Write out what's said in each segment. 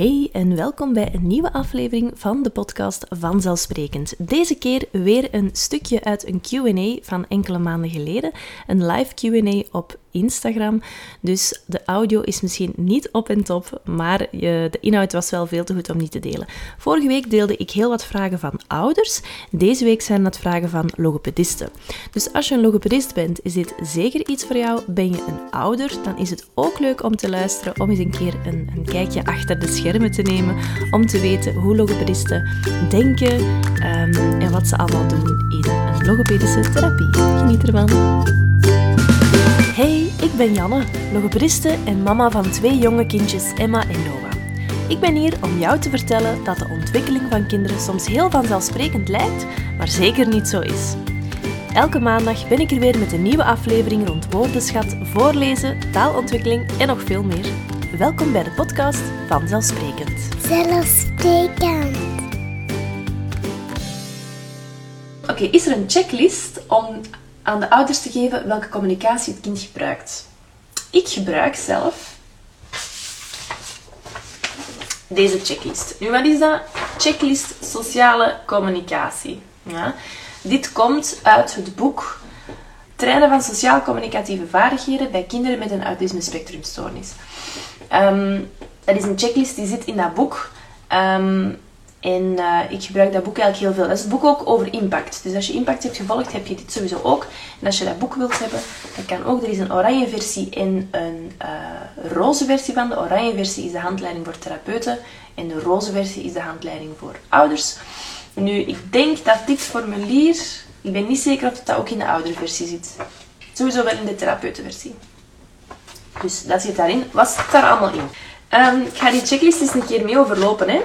Hey en welkom bij een nieuwe aflevering van de podcast Vanzelfsprekend. Deze keer weer een stukje uit een QA van enkele maanden geleden. Een live QA op Instagram. Dus de audio is misschien niet op en top, maar de inhoud was wel veel te goed om niet te delen. Vorige week deelde ik heel wat vragen van ouders. Deze week zijn dat vragen van logopedisten. Dus als je een logopedist bent, is dit zeker iets voor jou. Ben je een ouder, dan is het ook leuk om te luisteren, om eens een keer een, een kijkje achter de schermen te nemen, om te weten hoe logopedisten denken um, en wat ze allemaal doen in een logopedische therapie. Geniet ervan! Hey, ik ben Janne, logopediste en mama van twee jonge kindjes, Emma en Noah. Ik ben hier om jou te vertellen dat de ontwikkeling van kinderen soms heel vanzelfsprekend lijkt, maar zeker niet zo is. Elke maandag ben ik er weer met een nieuwe aflevering rond woordenschat, voorlezen, taalontwikkeling en nog veel meer. Welkom bij de podcast Vanzelfsprekend. Zelfsprekend. Oké, is er een checklist om aan de ouders te geven welke communicatie het kind gebruikt. Ik gebruik zelf deze checklist. Nu, wat is dat? Checklist sociale communicatie. Ja. Dit komt uit het boek Trainen van sociaal-communicatieve vaardigheden bij kinderen met een autisme spectrumstoornis. Um, dat is een checklist die zit in dat boek. Um, en uh, ik gebruik dat boek eigenlijk heel veel. Dat is het boek ook over impact. Dus als je impact hebt gevolgd, heb je dit sowieso ook. En als je dat boek wilt hebben, dan kan ook. Er is een oranje versie en een uh, roze versie van. De oranje versie is de handleiding voor therapeuten. En de roze versie is de handleiding voor ouders. Nu, ik denk dat dit formulier... Ik ben niet zeker of dat ook in de ouderversie zit. Sowieso wel in de therapeutenversie. Dus dat zit daarin. Wat zit daar allemaal in? Um, ik ga die checklist eens een keer mee overlopen. Hè.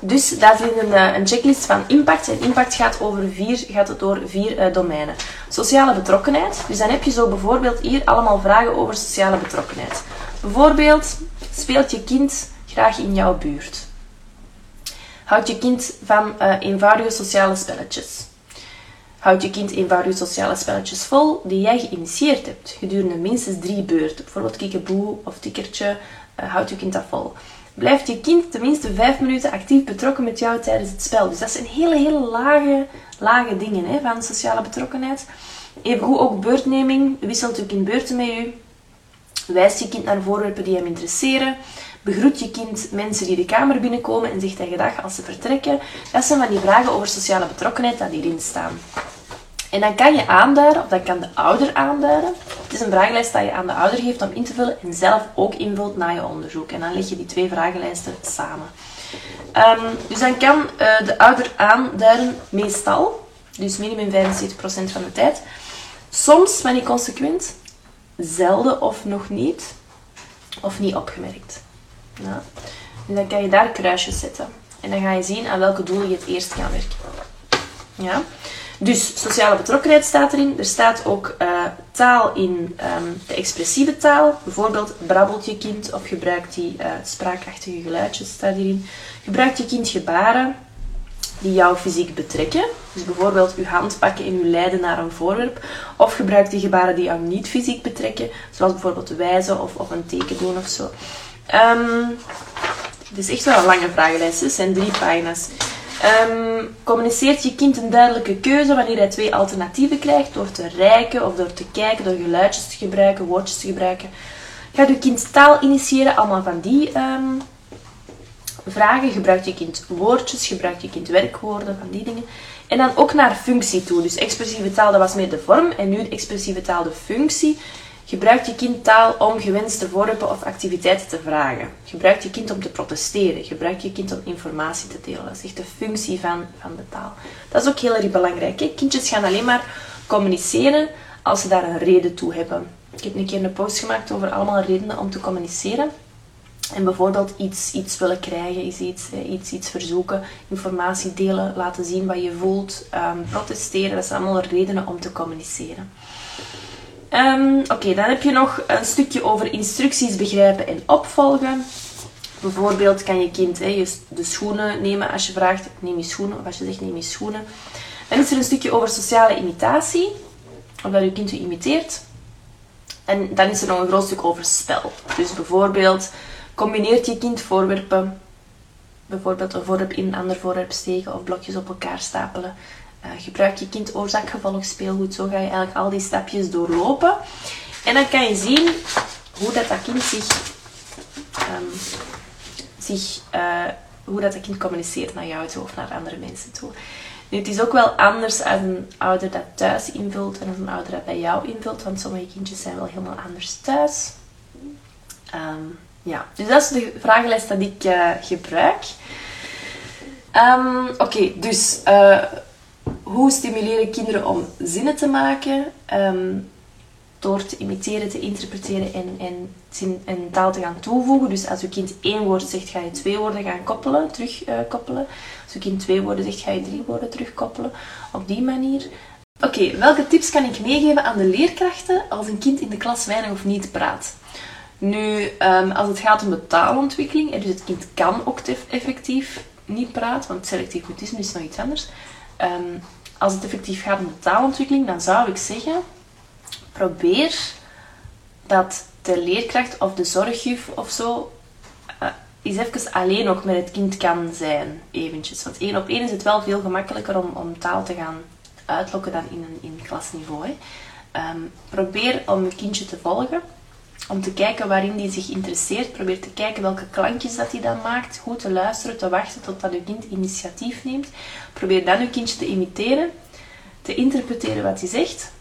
Dus daar zit een, eh, een, checklist van impact. En impact gaat, over vier, gaat het door vier uh, domeinen. Sociale betrokkenheid. Dus dan heb je zo bijvoorbeeld hier allemaal vragen over sociale betrokkenheid. Bijvoorbeeld, speelt je kind graag in jouw buurt? Houdt je kind van uh, eenvoudige sociale spelletjes? Houdt je kind eenvoudige sociale spelletjes vol die jij geïnitieerd hebt gedurende minstens drie beurten? Bijvoorbeeld kikkeboe of tikkertje. houdt je kind dat vol? blijft je kind tenminste vijf minuten actief betrokken met jou tijdens het spel. Dus dat zijn hele, hele lage, lage dingen hè, van sociale betrokkenheid. Evengoed ook beurtneming. Wisselt je kind beurten met je. Wijst je kind naar voorwerpen die hem interesseren. Begroet je kind mensen die de kamer binnenkomen en zegt hij gedag als ze vertrekken. Dat zijn van die vragen over sociale betrokkenheid die hierin staan. En dan kan je aanduiden, of dan kan de ouder aanduiden. Het is een vragenlijst dat je aan de ouder geeft om in te vullen en zelf ook invult na je onderzoek. En dan leg je die twee vragenlijsten samen. Um, dus dan kan uh, de ouder aanduiden, meestal, dus minimum 75% van de tijd. Soms maar niet consequent, zelden of nog niet, of niet opgemerkt. Ja. En dan kan je daar kruisjes zetten. En dan ga je zien aan welke doelen je het eerst kan werken. Ja. Dus sociale betrokkenheid staat erin. Er staat ook uh, taal in um, de expressieve taal. Bijvoorbeeld brabbelt je kind of gebruikt die uh, spraakachtige geluidjes, staat hierin. Gebruikt je kind gebaren die jou fysiek betrekken. Dus bijvoorbeeld uw hand pakken en u leiden naar een voorwerp. Of gebruikt die gebaren die jou niet fysiek betrekken. Zoals bijvoorbeeld wijzen of, of een teken doen of zo. Het is echt wel een lange vragenlijst. Het zijn drie pagina's. Um, communiceert je kind een duidelijke keuze wanneer hij twee alternatieven krijgt door te rijken of door te kijken, door geluidjes te gebruiken, woordjes te gebruiken. Gaat je kind taal initiëren? Allemaal van die um, vragen. Gebruikt je kind woordjes? Gebruikt je kind werkwoorden? Van die dingen. En dan ook naar functie toe. Dus expressieve taal, dat was meer de vorm. En nu expressieve taal, de functie. Gebruikt je kind taal om gewenste voorwerpen of activiteiten te vragen? Gebruikt je kind om te protesteren? Gebruikt je kind om informatie te delen? Dat is echt de functie van, van de taal. Dat is ook heel erg belangrijk. Hè? Kindjes gaan alleen maar communiceren als ze daar een reden toe hebben. Ik heb een keer een post gemaakt over allemaal redenen om te communiceren. En bijvoorbeeld iets, iets willen krijgen, iets, iets, iets verzoeken, informatie delen, laten zien wat je voelt, um, protesteren. Dat zijn allemaal redenen om te communiceren. Um, Oké, dan heb je nog een stukje over instructies begrijpen en opvolgen. Bijvoorbeeld kan je kind de schoenen nemen als je vraagt neem je schoenen of als je zegt neem je schoenen. Dan is er een stukje over sociale imitatie, of dat je kind u imiteert. En dan is er nog een groot stuk over spel. Dus bijvoorbeeld Combineert je kind voorwerpen, bijvoorbeeld een voorwerp in een ander voorwerp steken of blokjes op elkaar stapelen. Uh, gebruik je kind oorzaak-gevolg speelgoed. Zo ga je eigenlijk al die stapjes doorlopen. En dan kan je zien hoe dat, dat kind zich, um, zich uh, hoe dat, dat kind communiceert naar jou toe of naar andere mensen toe. Nu, het is ook wel anders als een ouder dat thuis invult en als een ouder dat bij jou invult, want sommige kindjes zijn wel helemaal anders thuis. Um, ja, dus dat is de vragenlijst dat ik uh, gebruik. Um, Oké, dus hoe stimuleren kinderen om zinnen te maken? Um, door te imiteren, te interpreteren en, en, taal te gaan toevoegen. Dus als je kind één woord zegt, ga je twee woorden gaan koppelen, terugkoppelen. Uh, als je kind twee woorden zegt, ga je drie woorden terugkoppelen. Op die manier. Oké, welke tips kan ik meegeven aan de leerkrachten als een kind in de klas weinig of niet praat? Nu, um, als het gaat om de taalontwikkeling, dus het kind kan ook effectief niet praten, want selectief mutisme is nog iets anders. Um, als het effectief gaat om de taalontwikkeling, dan zou ik zeggen, probeer dat de leerkracht of de zorgjuf of zo uh, eens even alleen nog met het kind kan zijn, eventjes. Want één op één is het wel veel gemakkelijker om, om taal te gaan uitlokken dan in een in klasniveau. Um, probeer om je kindje te volgen om te kijken waarin die zich interesseert. Probeer te kijken welke klankjes dat hij dan maakt. Goed te luisteren, te wachten totdat je kind initiatief neemt. Probeer dan je kindje te imiteren, te interpreteren wat hij zegt.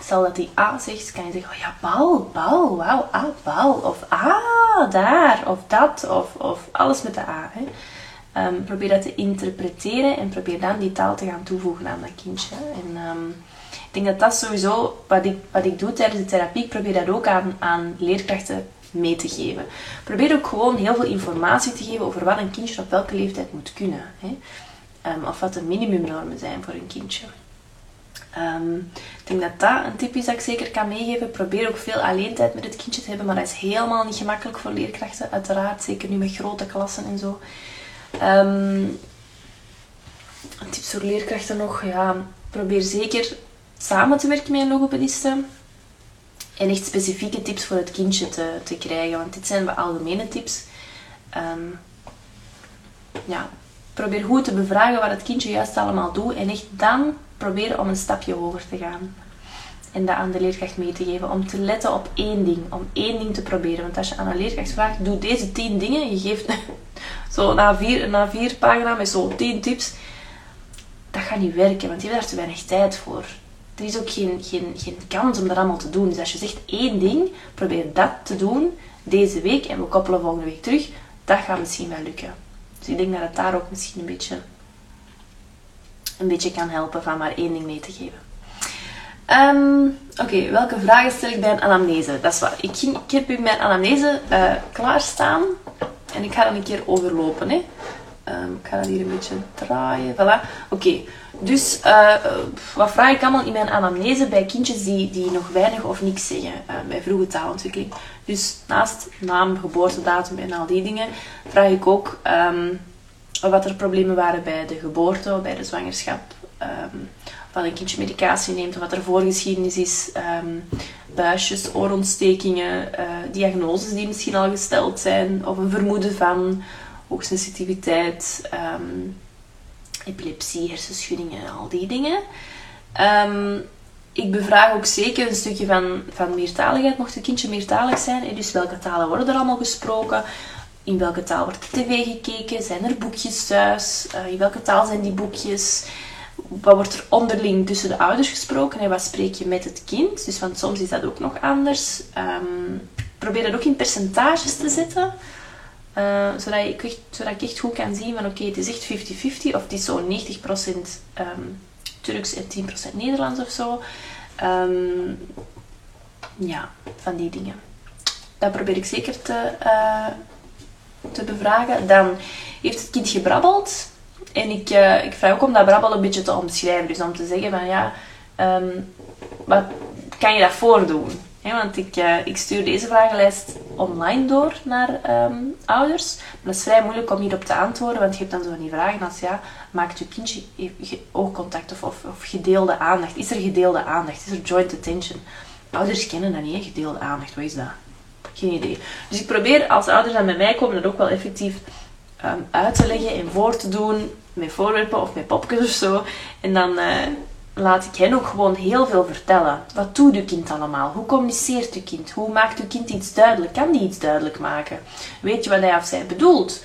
Stel dat hij A zegt, kan je zeggen, oh ja, bal, bal, wauw, ah, bal. Of ah, daar, of dat, of, of alles met de A. Hè. Um, probeer dat te interpreteren en probeer dan die taal te gaan toevoegen aan dat kindje. En um, ik denk dat dat sowieso, wat ik, wat ik doe tijdens de therapie, ik probeer dat ook aan, aan leerkrachten mee te geven. Probeer ook gewoon heel veel informatie te geven over wat een kindje op welke leeftijd moet kunnen. Hè? Um, of wat de minimumnormen zijn voor een kindje. Um, ik denk dat dat een tip is dat ik zeker kan meegeven. Probeer ook veel alleen tijd met het kindje te hebben, maar dat is helemaal niet gemakkelijk voor leerkrachten, uiteraard. Zeker nu met grote klassen en zo. Um, tips voor leerkrachten nog, ja, probeer zeker samen te werken met een logopediste. En echt specifieke tips voor het kindje te, te krijgen. Want dit zijn algemene tips. Um, ja, probeer goed te bevragen wat het kindje juist allemaal doet. En echt dan proberen om een stapje hoger te gaan. En dat aan de leerkracht mee te geven. Om te letten op één ding. Om één ding te proberen. Want als je aan een leerkracht vraagt, doe deze tien dingen. Je geeft zo na vier, na vier pagina met zo tien tips. Dat gaat niet werken, want je hebt daar te weinig tijd voor er is ook geen, geen, geen kans om dat allemaal te doen. Dus als je zegt één ding, probeer dat te doen deze week en we koppelen volgende week terug. Dat gaat misschien wel lukken. Dus ik denk dat het daar ook misschien een beetje, een beetje kan helpen van maar één ding mee te geven. Um, Oké, welke vragen stel ik bij een anamnese? Dat is wat. Ik, ik heb u mijn anamnese uh, klaarstaan en ik ga dan een keer overlopen. Hè. Um, ik ga dat hier een beetje draaien. Voilà. Oké, dus uh, wat vraag ik allemaal in mijn anamnese bij kindjes die, die nog weinig of niks zeggen uh, bij vroege taalontwikkeling. Dus naast naam, geboortedatum en al die dingen vraag ik ook um, wat er problemen waren bij de geboorte, bij de zwangerschap. Um, wat een kindje medicatie neemt, wat er voorgeschiedenis is, buisjes, oorontstekingen, uh, diagnoses die misschien al gesteld zijn, of een vermoeden van hoogsensitiviteit, um, epilepsie, hersenschuddingen, al die dingen. Um, ik bevraag ook zeker een stukje van, van meertaligheid, mocht het kindje meertalig zijn. Dus welke talen worden er allemaal gesproken? In welke taal wordt er tv gekeken? Zijn er boekjes thuis? Uh, in welke taal zijn die boekjes? Wat wordt er onderling tussen de ouders gesproken en wat spreek je met het kind? Dus want soms is dat ook nog anders. Um, probeer dat ook in percentages te zetten. Uh, zodat, ik echt, zodat ik echt goed kan zien van oké, het is echt 50-50 of het is zo 90% um, Turks en 10% Nederlands of zo. Um, ja, van die dingen. Dat probeer ik zeker te, uh, te bevragen. Dan heeft het kind gebrabbeld. En ik, uh, ik vraag ook om dat brabbelen een beetje te omschrijven. Dus om te zeggen van ja, um, wat kan je dat want ik, uh, ik stuur deze vragenlijst online door naar um, ouders. Maar dat is vrij moeilijk om hierop te antwoorden, want je hebt dan zo van die vragen als ja, maakt je kindje oogcontact of, of, of, gedeelde aandacht? Is er gedeelde aandacht? Is er joint attention? Ouders kennen dat niet, gedeelde aandacht. Wat is dat? Geen idee. Dus ik probeer als ouders dan bij mij komen dat ook wel effectief ehm, uit te leggen en voor te doen met voorwerpen of met popjes of zo. En dan eh, laat ik hen ook gewoon heel veel vertellen. Wat doet uw kind allemaal? Hoe communiceert uw kind? Hoe maakt uw kind iets duidelijk? Kan die iets duidelijk maken? Weet je wat hij of zij bedoelt?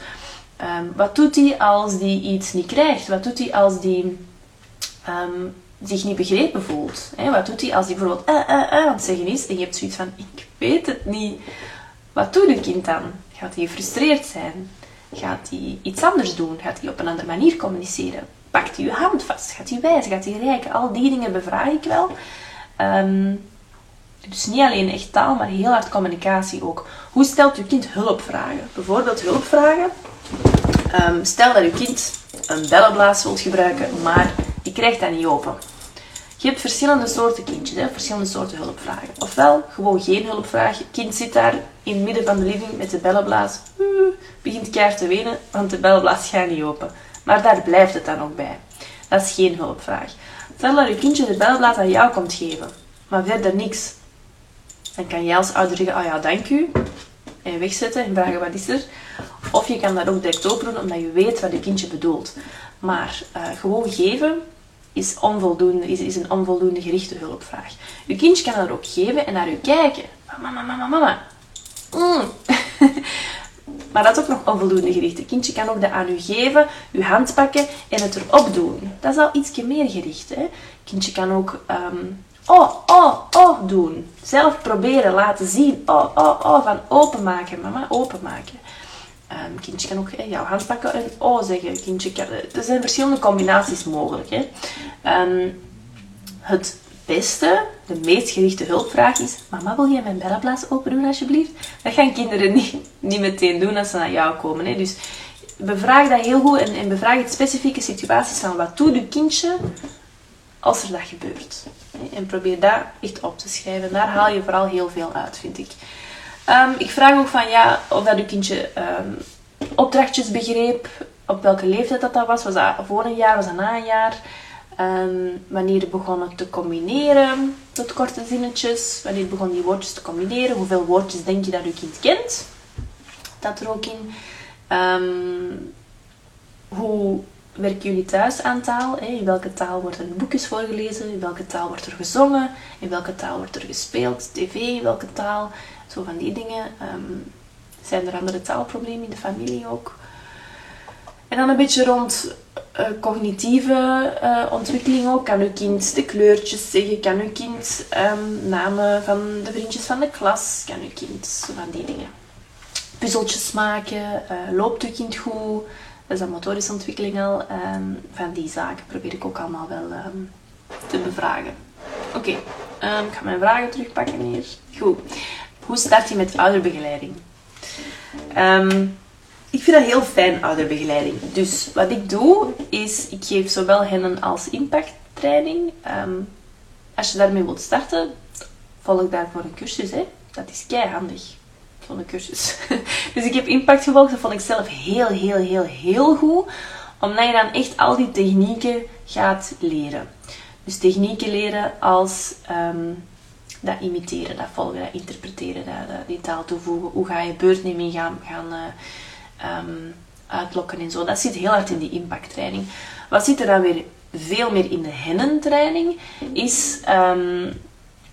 Ehm, wat doet hij als die iets niet krijgt? Wat doet hij als die ehm, zich niet begrepen voelt? Wat doet hij als hij bijvoorbeeld uh, uh, uh aan het zeggen is en je hebt zoiets van, ik weet het niet. Wat doet uw kind dan? Gaat hij gefrustreerd zijn? Gaat hij iets anders doen? Gaat hij op een andere manier communiceren? Pakt hij je hand vast? Gaat hij wijzen? Gaat hij rijken? Al die dingen bevraag ik wel. Ehm, dus niet alleen echt taal, maar heel hard communicatie ook. Hoe stelt je kind hulpvragen? Bijvoorbeeld hulpvragen. Um, stel dat je kind een bellenblaas wilt gebruiken, maar die krijgt dat niet open. Je hebt verschillende soorten kindjes, hè? verschillende soorten hulpvragen. Ofwel, gewoon geen hulpvraag. Je kind zit daar in het midden van de living met de bellenblaas. begint keihard te wenen, want de bellenblaas gaat niet open. Maar daar blijft het dan ook bij. Dat is geen hulpvraag. Stel dat je kindje de bellenblaas aan jou komt geven, maar verder niks. Dan kan jij als ouder zeggen, oh ja, dank u. En wegzetten en vragen, wat is er? Of je kan dat ook direct open omdat je weet wat je kindje bedoelt. Maar uh, gewoon geven, is, onvoldoende, is, is een onvoldoende gerichte hulpvraag. Je kindje kan dat ook geven en naar u kijken. Mama, mama, mama. Mm. maar dat is ook nog onvoldoende gericht. Het kindje kan ook dat aan u geven, uw hand pakken en het erop doen. Dat is al iets meer gericht. Hè? kindje kan ook um, oh, oh, oh doen. Zelf proberen, laten zien. Oh, oh, oh, van openmaken. Mama, openmaken. Um, kindje kan ook jouw hand pakken en oh zeggen. Kindje kan, er zijn verschillende combinaties mogelijk. Hè. Um, het beste, de meest gerichte hulpvraag is: Mama, wil jij mijn bellenblaas open doen alsjeblieft? Dat gaan kinderen niet, niet meteen doen als ze naar jou komen. Hè. Dus bevraag dat heel goed en, en bevraag het specifieke situaties van wat doet je kindje als er dat gebeurt. En probeer dat echt op te schrijven. Daar haal je vooral heel veel uit, vind ik. Um, ik vraag ook van ja, of dat uw kindje um, opdrachtjes begreep, op welke leeftijd dat, dat was. Was dat voor een jaar, was dat na een jaar? Um, wanneer begonnen te combineren tot korte zinnetjes? Wanneer begon die woordjes te combineren? Hoeveel woordjes denk je dat uw kind kent? Dat er ook in. hoe werken jullie thuis aan taal? In welke taal worden boekjes voorgelezen? In welke taal wordt er gezongen? In welke taal wordt er gespeeld? TV, welke taal? Zo van die dingen. Um, zijn er andere taalproblemen in de familie ook? En dan een beetje rond uh, cognitieve uh, ontwikkeling ook. Kan uw kind de kleurtjes zeggen? Kan uw kind um, namen van de vriendjes van de klas? Kan uw kind van die dingen? Puzzeltjes maken? Uh, loopt uw kind goed? Dat is een motorische ontwikkeling al. Um, van die zaken probeer ik ook allemaal wel te bevragen. Oké, ik ga mijn vragen terugpakken hier. Goed. Hoe start je met ouderbegeleiding? Ik vind dat heel fijn, ouderbegeleiding. Dus wat ik doe, is ik geef zowel hen als impacttraining. Um, als je daarmee wilt starten, volg daarvoor een cursus. Hè. Dat is kei handig. Zo'n cursus. dus ik heb impact gevolgd. Dat vond ik zelf heel, heel, heel, heel goed. Omdat je dan echt al die technieken gaat leren. Dus technieken leren als um, dat imiteren, dat volgen, dat interpreteren, dat, die taal toevoegen. Hoe ga je beurtneming gaan, gaan uh, um, uitlokken en zo. Dat zit heel hard in die impacttraining. Wat zit er dan weer veel meer in de hennentraining, is um,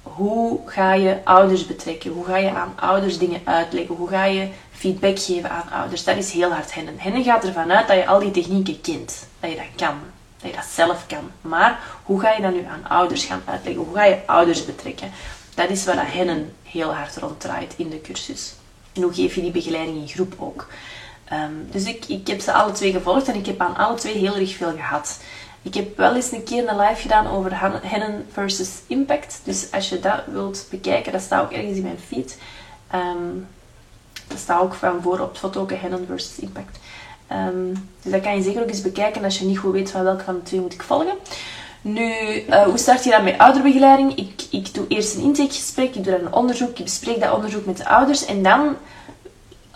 hoe ga je ouders betrekken? Hoe ga je aan ouders dingen uitleggen? Hoe ga je feedback geven aan ouders? Dat is heel hard hennen. Hennen gaat ervan uit dat je al die technieken kent. Dat je dat kan. Dat je dat zelf kan. Maar hoe ga je dat nu aan ouders gaan uitleggen? Hoe ga je ouders betrekken? Dat is waar Hennen heel hard ronddraait in de cursus. En hoe geef je die begeleiding in groep ook? Ehm, dus ik, ik heb ze alle twee gevolgd en ik heb aan alle twee heel erg veel gehad. Ik heb wel eens een keer een live gedaan over Hennen versus Impact. Dus als je dat wilt bekijken, dat staat ook ergens in mijn feed. Um, dat staat ook van voor op het foto Hennen versus Impact. Um, dus dat kan je zeker ook eens bekijken als je niet goed weet van welke van de twee moet ik volgen. Nu, uh, hoe start je dan met ouderbegeleiding? Ik, ik doe eerst een intakegesprek, ik doe dan een onderzoek, ik bespreek dat onderzoek met de ouders en dan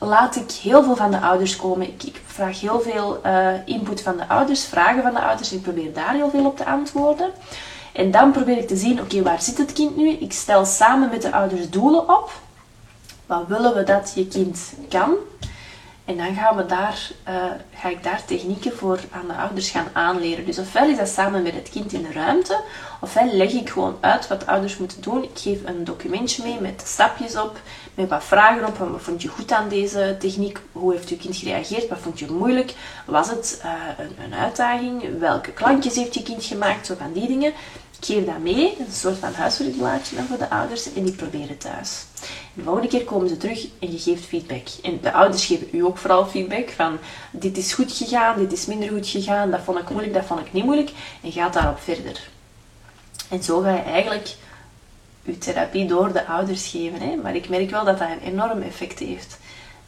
laat ik heel veel van de ouders komen. Ik, vraag heel veel uh, input van de ouders, vragen van de ouders ik probeer daar heel veel op te antwoorden. En dan probeer ik te zien, oké, waar zit het kind nu? Ik stel samen met de ouders doelen op. Wat willen we dat je kind kan? En dan gaan we daar, eh, ga ik daar technieken voor aan de ouders gaan aanleren. Dus ofwel is dat samen met het kind in de ruimte, ofwel leg ik gewoon uit wat ouders moeten doen. Ik geef een documentje mee met stapjes op, met wat vragen op. Wat vond je goed aan deze techniek? Hoe heeft je kind gereageerd? Wat vond je moeilijk? Was het uh, een, een, uitdaging? Welke klankjes heeft je kind gemaakt? Zo van die dingen. Ik geef dat mee, een soort van huiswerkblaadje voor de ouders en die proberen thuis. De volgende keer komen ze terug en je geeft feedback. En de ouders geven u ook vooral feedback van dit is goed gegaan, dit is minder goed gegaan, dat vond ik moeilijk, dat vond ik niet moeilijk. En gaat daarop verder. En zo ga je eigenlijk je therapie door de ouders geven. Hè? Maar ik merk wel dat dat een enorm effect heeft.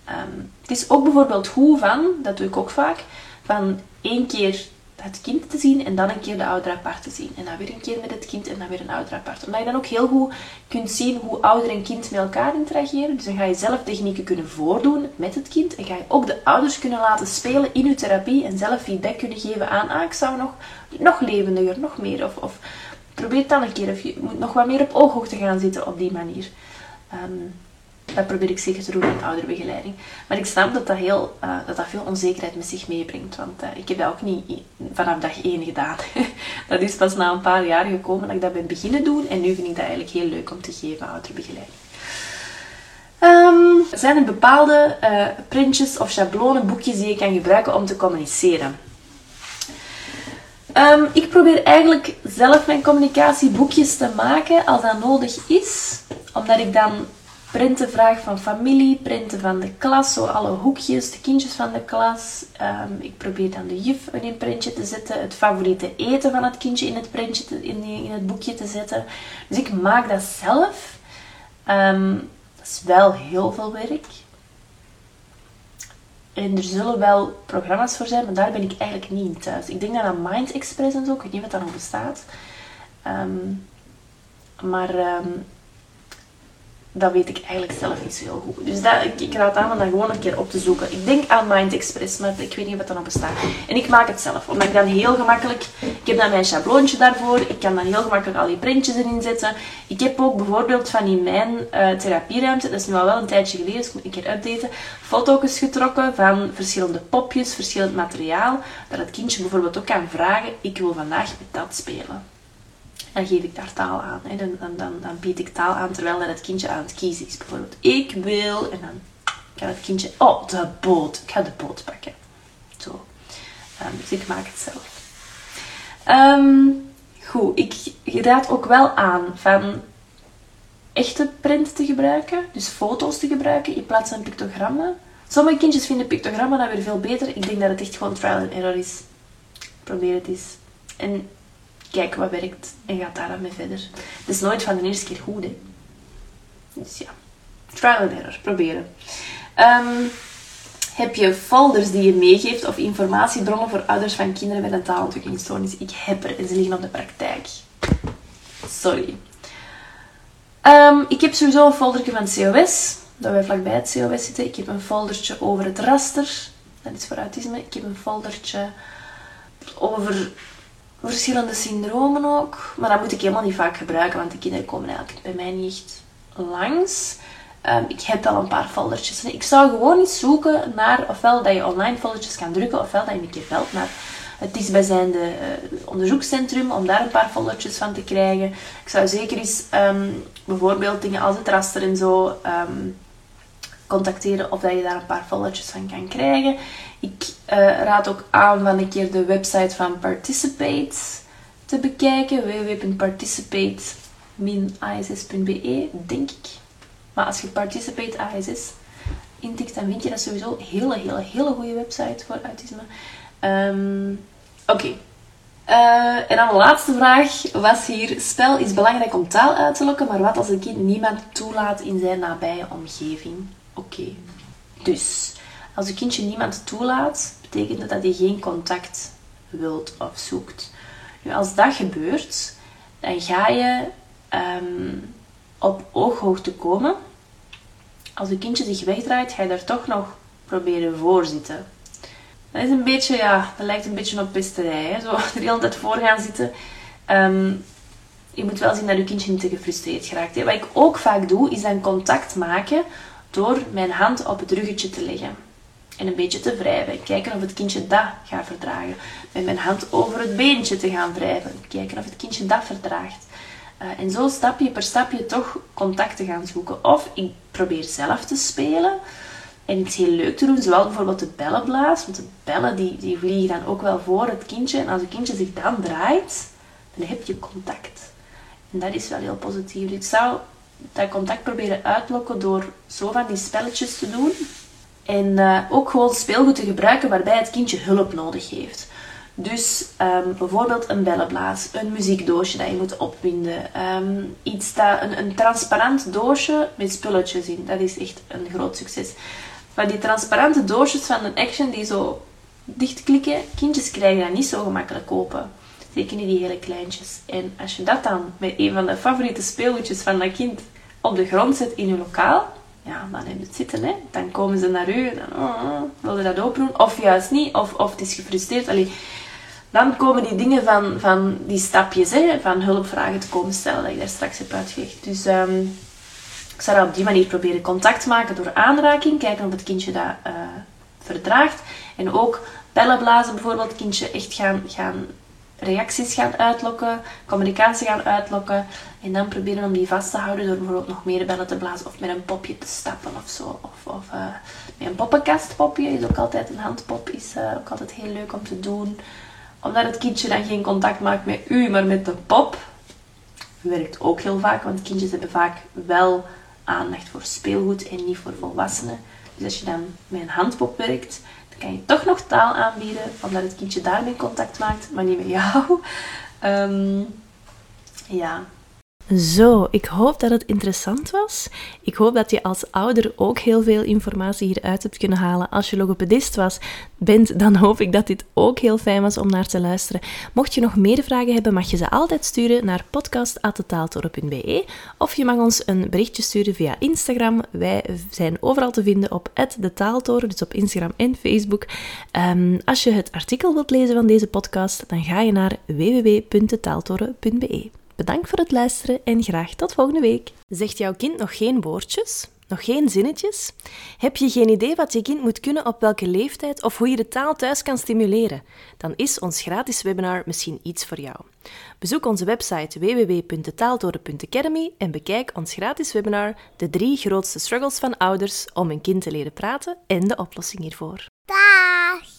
Ehm, het is ook bijvoorbeeld hoe van, dat doe ik ook vaak, van één keer het kind te zien en dan een keer de ouder apart te zien. En dan weer een keer met het kind en dan weer een ouder apart. Omdat je dan ook heel goed kunt zien hoe ouder en kind met elkaar interageren. Dus dan ga je zelf technieken kunnen voordoen met het kind. En ga je ook de ouders kunnen laten spelen in je therapie en zelf feedback kunnen geven aan, ah, ik zou nog, nog levendiger, nog meer. Of, of probeer dan een keer. Of je moet nog wat meer op ooghoogte gaan zitten op die manier. Um, dat probeer ik zeker te doen met ouderbegeleiding. Maar ik snap dat dat, heel, uh, dat, dat veel onzekerheid met zich meebrengt. Want uh, ik heb dat ook niet vanaf dag één gedaan. dat is pas na een paar jaar gekomen dat ik dat ben beginnen doen. En nu vind ik dat eigenlijk heel leuk om te geven, ouderbegeleiding. Um, zijn er bepaalde uh, printjes of schablonen, boekjes die je kan gebruiken om te communiceren? Um, ik probeer eigenlijk zelf mijn communicatieboekjes te maken als dat nodig is. Omdat ik dan printen vraag van familie, printen van de klas, zo alle hoekjes, de kindjes van de klas. Um, ik probeer dan de juf in een printje te zetten, het favoriete eten van het kindje in het, printje in, in, het boekje te zetten. Dus ik maak dat zelf. Um, dat is wel heel veel werk. En er zullen wel programma's voor zijn, maar daar ben ik eigenlijk niet in thuis. Ik denk dat aan Mind Express en zo, ik weet niet wat dat nog bestaat. Um, maar dat weet ik eigenlijk zelf niet zo heel goed. Dus dat, ik, raad aan om dat gewoon een keer op te zoeken. Ik denk aan Mind Express, maar ik weet niet wat er nog bestaat. En ik maak het zelf, omdat ik dan heel gemakkelijk... Ik heb dan mijn schabloontje daarvoor. Ik kan dan heel gemakkelijk al die printjes erin zetten. Ik heb ook bijvoorbeeld van in mijn uh, therapieruimte, dat is nu al wel een tijdje geleden, dus ik moet een keer updaten, foto's getrokken van verschillende popjes, verschillend materiaal, dat het kindje bijvoorbeeld ook kan vragen, ik wil vandaag met dat spelen dan geef ik daar taal aan. Hè. Dan, dan, dan, dan, bied ik taal aan terwijl het kindje aan het kiezen is. Bijvoorbeeld, ik wil, en dan kan het kindje, oh, de boot. Ik ga de boot pakken. Zo. Um, dus ik maak het zelf. Um, goed, ik raad ook wel aan van echte print te gebruiken. Dus foto's te gebruiken in plaats van pictogrammen. Sommige kindjes vinden pictogrammen dan weer veel beter. Ik denk dat het echt gewoon trial and error is. Probeer het eens. En kijk wat werkt en gaat daar dan mee verder. Het is nooit van de eerste keer goed, hè. Dus ja, trial and error, proberen. Um, heb je folders die je meegeeft of informatiebronnen voor ouders van kinderen met een taalontwikkelingsstoornis? Ik heb er en ze liggen op de praktijk. Sorry. Um, ik heb sowieso een folderje van het COS, dat wij vlakbij het COS zitten. Ik heb een foldertje over het raster, dat is voor autisme. Ik heb een foldertje over verschillende syndromen ook. Maar dat moet ik helemaal niet vaak gebruiken, want de kinderen komen eigenlijk bij mij niet echt langs. Um, ik heb al een paar foldertjes. Ik zou gewoon eens zoeken naar ofwel dat je online foldertjes kan drukken, ofwel dat je een keer belt naar het dichtstbijzijnde uh, onderzoekscentrum om daar een paar foldertjes van te krijgen. Ik zou zeker eens um, bijvoorbeeld dingen als het raster en zo um, contacteren of dat je daar een paar foldertjes van kan krijgen. Ik uh, raad ook aan van een keer de website van Participate te bekijken. www.participate-ass.be, denk ik. Maar als je Participate ASS intikt, dan vind je dat sowieso een hele, hele, hele goede website voor autisme. Um, Oké. Uh, en dan de laatste vraag was hier: spel is belangrijk om taal uit te lokken, maar wat als een kind niemand toelaat in zijn nabije omgeving? Oké. Dus als een kindje niemand toelaat, betekent dat dat hij geen contact wilt of zoekt. Nu, als dat gebeurt, dan ga je um, op ooghoogte komen. Als een kindje zich wegdraait, ga je daar toch nog proberen voor zitten. Dat is een beetje, ja, dat lijkt een beetje op pesterij. Zo er de hele tijd voor gaan zitten. Um, je moet wel zien dat je kindje niet te gefrustreerd geraakt. Hè? Wat ik ook vaak doe, is dan contact maken door mijn hand op het ruggetje te leggen en een beetje te wrijven. Kijken of het kindje dat gaat verdragen. Met mijn hand over het beentje te gaan wrijven. Kijken of het kindje dat verdraagt. Uh, en zo stapje per stapje toch contact te gaan zoeken. Of ik probeer zelf te spelen en iets heel leuk te doen, zoals bijvoorbeeld de bellenblaas. Want de bellen die, die vliegen dan ook wel voor het kindje. En als het kindje zich dan draait, dan heb je contact. En dat is wel heel positief. Ik zou dat contact proberen uitlokken door zo van die spelletjes te doen. En uh, ook gewoon speelgoed te gebruiken waarbij het kindje hulp nodig heeft. Dus um, bijvoorbeeld een bellenblaas, een muziekdoosje dat je moet opwinden, um, iets dat, een, een transparant doosje met spulletjes in. Dat is echt een groot succes. Van die transparante doosjes van een action die zo dichtklikken, kindjes krijgen dat niet zo gemakkelijk open. Zeker niet die hele kleintjes. En als je dat dan met een van de favoriete speelgoedjes van dat kind op de grond zet in je lokaal, ja, dan heb je het zitten. Hè. Dan komen ze naar u, dan oh, oh, wil je dat open Of juist niet, of, of het is gefrustreerd. Allee, dan komen die dingen van, van die stapjes, hè, van hulpvragen te komen stellen, dat ik daar straks heb uitgelegd. Dus um, ik zou op die manier proberen contact maken door aanraking, kijken of het kindje dat uh, verdraagt. En ook bellen blazen bijvoorbeeld, kindje echt gaan, gaan reacties gaan uitlokken, communicatie gaan uitlokken. En dan proberen om die vast te houden door bijvoorbeeld nog meer bellen te blazen of met een popje te stappen of zo. Of, of uh, met een poppenkastpopje is ook altijd een handpop, is uh, ook altijd heel leuk om te doen. Omdat het kindje dan geen contact maakt met u, maar met de pop. Werkt ook heel vaak, want kindjes hebben vaak wel aandacht voor speelgoed en niet voor volwassenen. Dus als je dan met een handpop werkt, kan je toch nog taal aanbieden, omdat het kindje daarmee contact maakt, maar niet met jou. Um, ja, zo, ik hoop dat het interessant was. Ik hoop dat je als ouder ook heel veel informatie hieruit hebt kunnen halen. Als je logopedist was, bent, dan hoop ik dat dit ook heel fijn was om naar te luisteren. Mocht je nog meer vragen hebben, mag je ze altijd sturen naar podcast.taaltoren.be of je mag ons een berichtje sturen via Instagram. Wij zijn overal te vinden op de Taaltoren, dus op Instagram en Facebook. Um, als je het artikel wilt lezen van deze podcast, dan ga je naar www.taaltoren.be. Bedankt voor het luisteren en graag tot volgende week. Zegt jouw kind nog geen woordjes? Nog geen zinnetjes? Heb je geen idee wat je kind moet kunnen op welke leeftijd of hoe je de taal thuis kan stimuleren? Dan is ons gratis webinar misschien iets voor jou. Bezoek onze website www.taaltoren.academy en bekijk ons gratis webinar De drie grootste struggles van ouders om een kind te leren praten en de oplossing hiervoor. Dag!